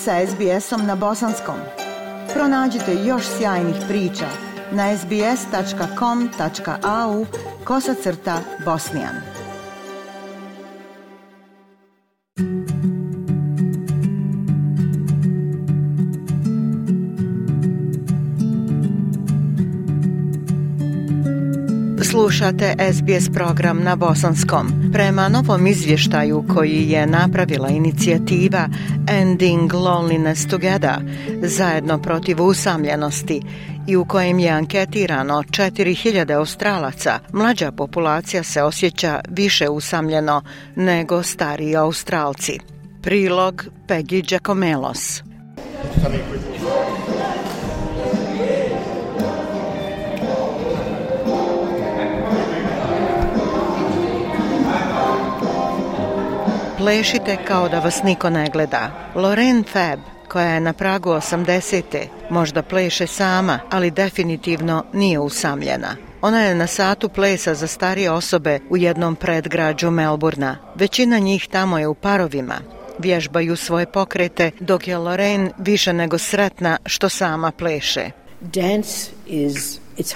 sa SBS-om na bosanskom. Pronađite još sjajnih priča na sbs.com.au kosacrta bosnijan. Slušate SBS program na bosanskom. Prema novom izvještaju koji je napravila inicijativa Ending Loneliness Together, zajedno protiv usamljenosti, i u kojem je anketirano 4000 Australaca, mlađa populacija se osjeća više usamljeno nego stariji Australci. Prilog Peggy Giacomelos. Plešite kao da vas niko ne gleda. Loren Fab, koja je na pragu 80. možda pleše sama, ali definitivno nije usamljena. Ona je na satu plesa za starije osobe u jednom predgrađu Melburna. Većina njih tamo je u parovima. Vježbaju svoje pokrete, dok je Lorraine više nego sretna što sama pleše. Dance is It's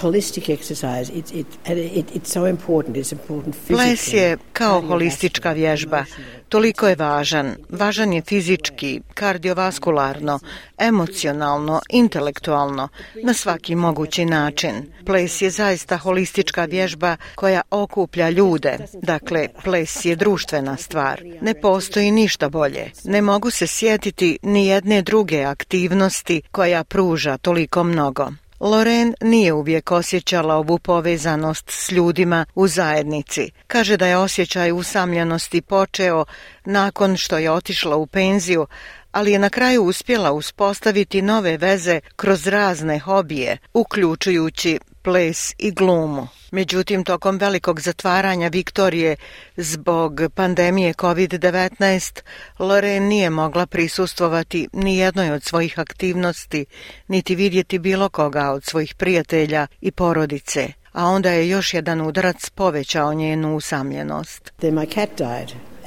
Ples je kao holistička vježba. Toliko je važan. Važan je fizički, kardiovaskularno, emocionalno, intelektualno, na svaki mogući način. Ples je zaista holistička vježba koja okuplja ljude. Dakle, ples je društvena stvar. Ne postoji ništa bolje. Ne mogu se sjetiti ni jedne druge aktivnosti koja pruža toliko mnogo. Loren nije uvijek osjećala ovu povezanost s ljudima u zajednici. Kaže da je osjećaj usamljenosti počeo nakon što je otišla u penziju, ali je na kraju uspjela uspostaviti nove veze kroz razne hobije, uključujući ples i glumu. Međutim, tokom velikog zatvaranja Viktorije zbog pandemije COVID-19, Lorraine nije mogla prisustvovati ni jednoj od svojih aktivnosti, niti vidjeti bilo koga od svojih prijatelja i porodice. A onda je još jedan udarac povećao njenu usamljenost. Then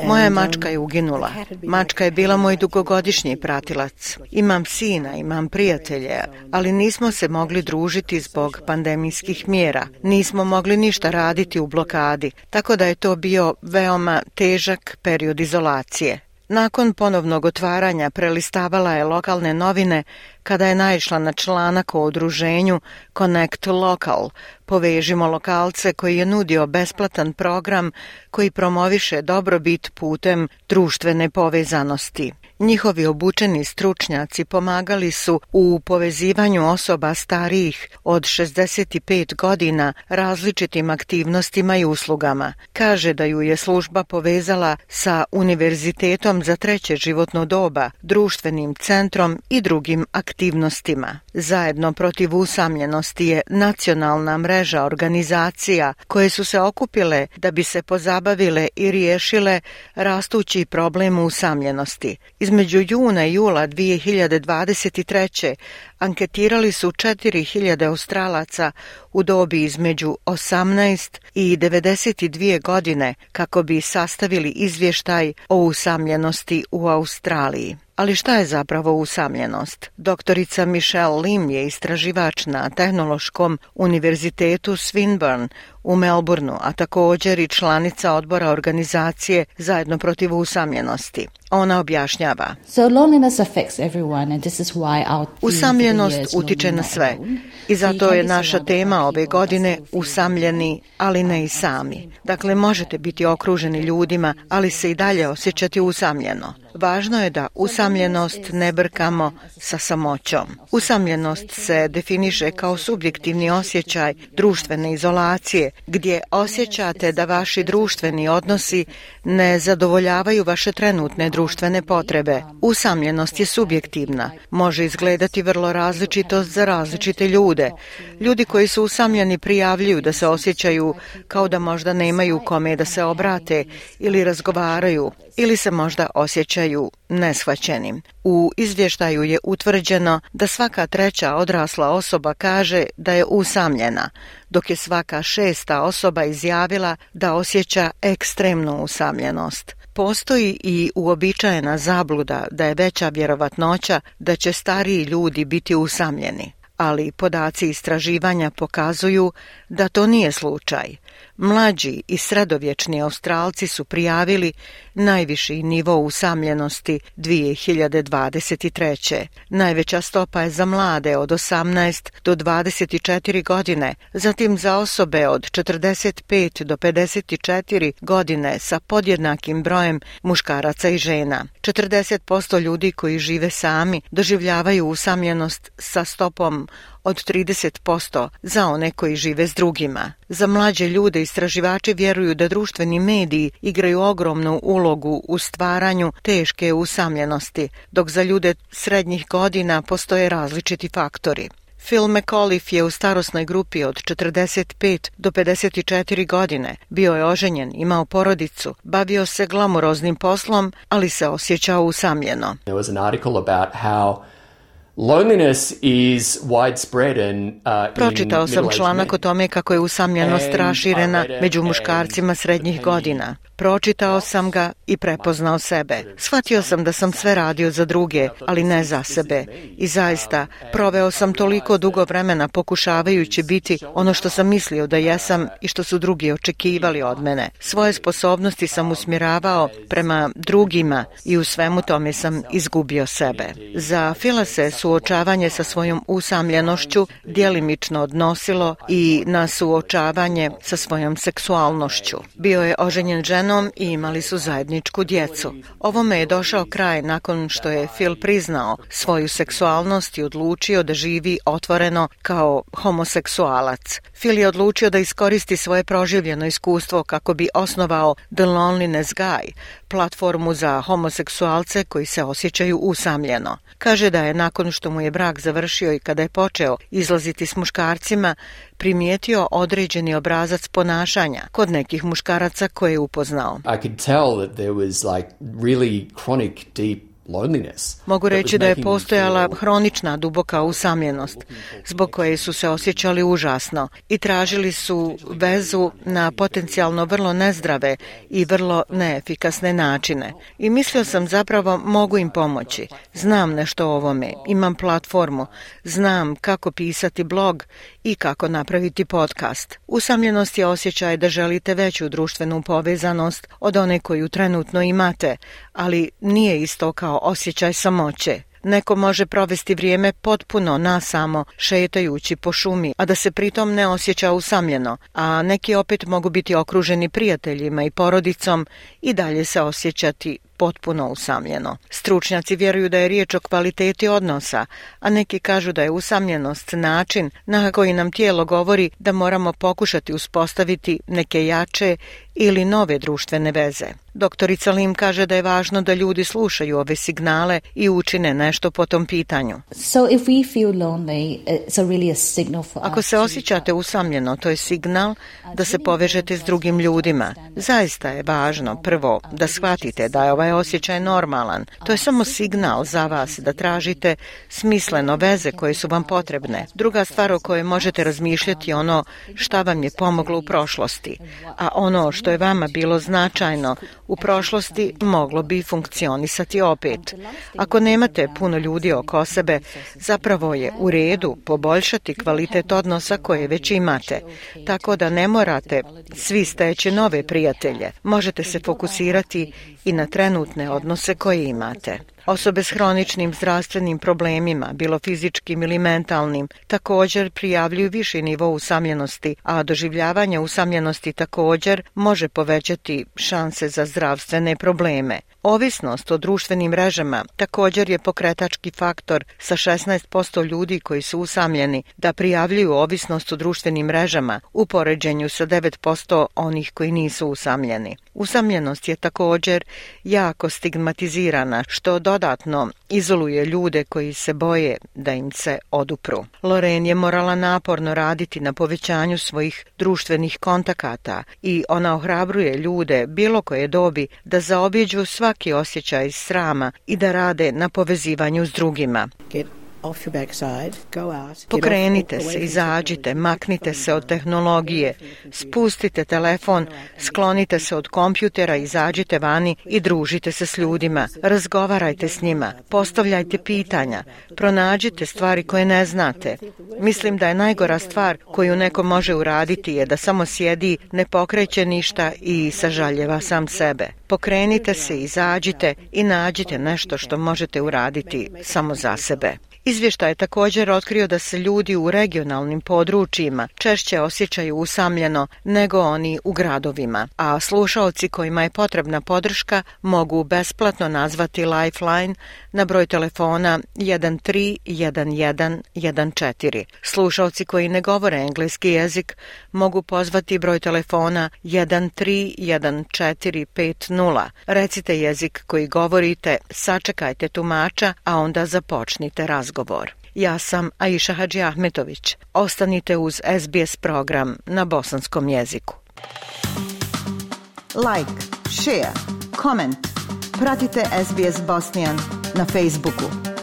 moja mačka je uginula. Mačka je bila moj dugogodišnji pratilac. Imam sina, imam prijatelje, ali nismo se mogli družiti zbog pandemijskih mjera. Nismo mogli ništa raditi u blokadi, tako da je to bio veoma težak period izolacije. Nakon ponovnog otvaranja prelistavala je lokalne novine kada je naišla na članak o udruženju Connect Local, povežimo lokalce koji je nudio besplatan program koji promoviše dobrobit putem društvene povezanosti. Njihovi obučeni stručnjaci pomagali su u povezivanju osoba starijih od 65 godina različitim aktivnostima i uslugama. Kaže da ju je služba povezala sa Univerzitetom za treće životno doba, društvenim centrom i drugim aktivnostima. Zajedno protiv usamljenosti je nacionalna mreža organizacija koje su se okupile da bi se pozabavile i riješile rastući problem usamljenosti. Između juna i jula 2023. anketirali su 4000 Australaca u dobi između 18 i 92 godine kako bi sastavili izvještaj o usamljenosti u Australiji. Ali šta je zapravo usamljenost? Doktorica Michelle Lim je istraživač na Tehnološkom univerzitetu Swinburne u Melbourneu, a također i članica odbora organizacije Zajedno protiv usamljenosti. Ona objašnjava. Usamljenost utiče na sve i zato je naša tema ove godine usamljeni, ali ne i sami. Dakle, možete biti okruženi ljudima, ali se i dalje osjećati usamljeno. Važno je da usamljenost ne brkamo sa samoćom. Usamljenost se definiše kao subjektivni osjećaj društvene izolacije gdje osjećate da vaši društveni odnosi ne zadovoljavaju vaše trenutne društvene potrebe. Usamljenost je subjektivna. Može izgledati vrlo različito za različite ljude. Ljudi koji su usamljeni prijavljuju da se osjećaju kao da možda nemaju kome da se obrate ili razgovaraju ili se možda osjećaju neshvaćenim. U izvještaju je utvrđeno da svaka treća odrasla osoba kaže da je usamljena, dok je svaka šesta osoba izjavila da osjeća ekstremnu usamljenost. Postoji i uobičajena zabluda da je veća vjerovatnoća da će stariji ljudi biti usamljeni ali podaci istraživanja pokazuju da to nije slučaj mlađi i sredovječni Australci su prijavili najviši nivo usamljenosti 2023. Najveća stopa je za mlade od 18 do 24 godine, zatim za osobe od 45 do 54 godine sa podjednakim brojem muškaraca i žena. 40% ljudi koji žive sami doživljavaju usamljenost sa stopom od 30% za one koji žive s drugima. Za mlađe ljude istraživači vjeruju da društveni mediji igraju ogromnu ulogu u stvaranju teške usamljenosti, dok za ljude srednjih godina postoje različiti faktori. Phil McAuliffe je u starosnoj grupi od 45 do 54 godine. Bio je oženjen, imao porodicu, bavio se glamuroznim poslom, ali se osjećao usamljeno. There Uh, Pročitao sam članak o tome kako je usamljenost raširena među muškarcima srednjih godina. Pročitao sam ga i prepoznao sebe. Shvatio sam da sam sve radio za druge, ali ne za sebe. I zaista, uh, proveo sam toliko dugo vremena pokušavajući biti ono što sam mislio da jesam i što su drugi očekivali od mene. Svoje sposobnosti sam usmjeravao prema drugima i u svemu tome sam izgubio sebe. Za Filase su suočavanje sa svojom usamljenošću djelimično odnosilo i na suočavanje sa svojom seksualnošću. Bio je oženjen ženom i imali su zajedničku djecu. Ovome je došao kraj nakon što je Phil priznao svoju seksualnost i odlučio da živi otvoreno kao homoseksualac. Phil je odlučio da iskoristi svoje proživljeno iskustvo kako bi osnovao The Loneliness Guy, platformu za homoseksualce koji se osjećaju usamljeno. Kaže da je nakon što mu je brak završio i kada je počeo izlaziti s muškarcima, primijetio određeni obrazac ponašanja kod nekih muškaraca koje je upoznao. I could tell that there was like really chronic deep Mogu reći da je postojala hronična duboka usamljenost, zbog koje su se osjećali užasno i tražili su vezu na potencijalno vrlo nezdrave i vrlo neefikasne načine. I mislio sam zapravo mogu im pomoći, znam nešto o ovome, imam platformu, znam kako pisati blog i kako napraviti podcast. Usamljenost je osjećaj da želite veću društvenu povezanost od one koju trenutno imate, ali nije isto kao osjećaj samoće. Neko može provesti vrijeme potpuno na samo šetajući po šumi, a da se pritom ne osjeća usamljeno, a neki opet mogu biti okruženi prijateljima i porodicom i dalje se osjećati potpuno usamljeno. Stručnjaci vjeruju da je riječ o kvaliteti odnosa, a neki kažu da je usamljenost način na koji nam tijelo govori da moramo pokušati uspostaviti neke jače ili nove društvene veze. Doktorica Lim kaže da je važno da ljudi slušaju ove signale i učine nešto po tom pitanju. signal Ako se osjećate usamljeno, to je signal da se povežete s drugim ljudima. Zaista je važno prvo da shvatite da je ovaj osjećaj normalan. To je samo signal za vas da tražite smisleno veze koje su vam potrebne. Druga stvar o kojoj možete razmišljati je ono šta vam je pomoglo u prošlosti, a ono što što je vama bilo značajno u prošlosti moglo bi funkcionisati opet. Ako nemate puno ljudi oko sebe, zapravo je u redu poboljšati kvalitet odnosa koje već imate, tako da ne morate svi steći nove prijatelje. Možete se fokusirati i na trenutne odnose koje imate. Osobe s hroničnim zdravstvenim problemima, bilo fizičkim ili mentalnim, također prijavljuju viši nivo usamljenosti, a doživljavanje usamljenosti također može povećati šanse za zdravstvene probleme. Ovisnost o društvenim mrežama također je pokretački faktor sa 16% ljudi koji su usamljeni da prijavljuju ovisnost o društvenim mrežama u poređenju sa 9% onih koji nisu usamljeni. Usamljenost je također jako stigmatizirana što dodatno izoluje ljude koji se boje da im se odupru. Loren je morala naporno raditi na povećanju svojih društvenih kontakata i ona ohrabruje ljude bilo koje dobi da zaobiđu sva svaki osjećaj srama i da rade na povezivanju s drugima. Pokrenite se, izađite, maknite se od tehnologije, spustite telefon, sklonite se od kompjutera, izađite vani i družite se s ljudima, razgovarajte s njima, postavljajte pitanja, pronađite stvari koje ne znate. Mislim da je najgora stvar koju neko može uraditi je da samo sjedi, ne pokreće ništa i sažaljeva sam sebe. Pokrenite se, izađite i nađite nešto što možete uraditi samo za sebe. Izvještaj je također otkrio da se ljudi u regionalnim područjima češće osjećaju usamljeno nego oni u gradovima, a slušaoci kojima je potrebna podrška mogu besplatno nazvati Lifeline na broj telefona 131114. Slušaoci koji ne govore engleski jezik mogu pozvati broj telefona 131450. Recite jezik koji govorite, sačekajte tumača, a onda započnite razgovor razgovor. Ja sam Aisha Hadži Ahmetović. Ostanite uz SBS program na bosanskom jeziku. Like, share, comment. Pratite SBS Bosnian na Facebooku.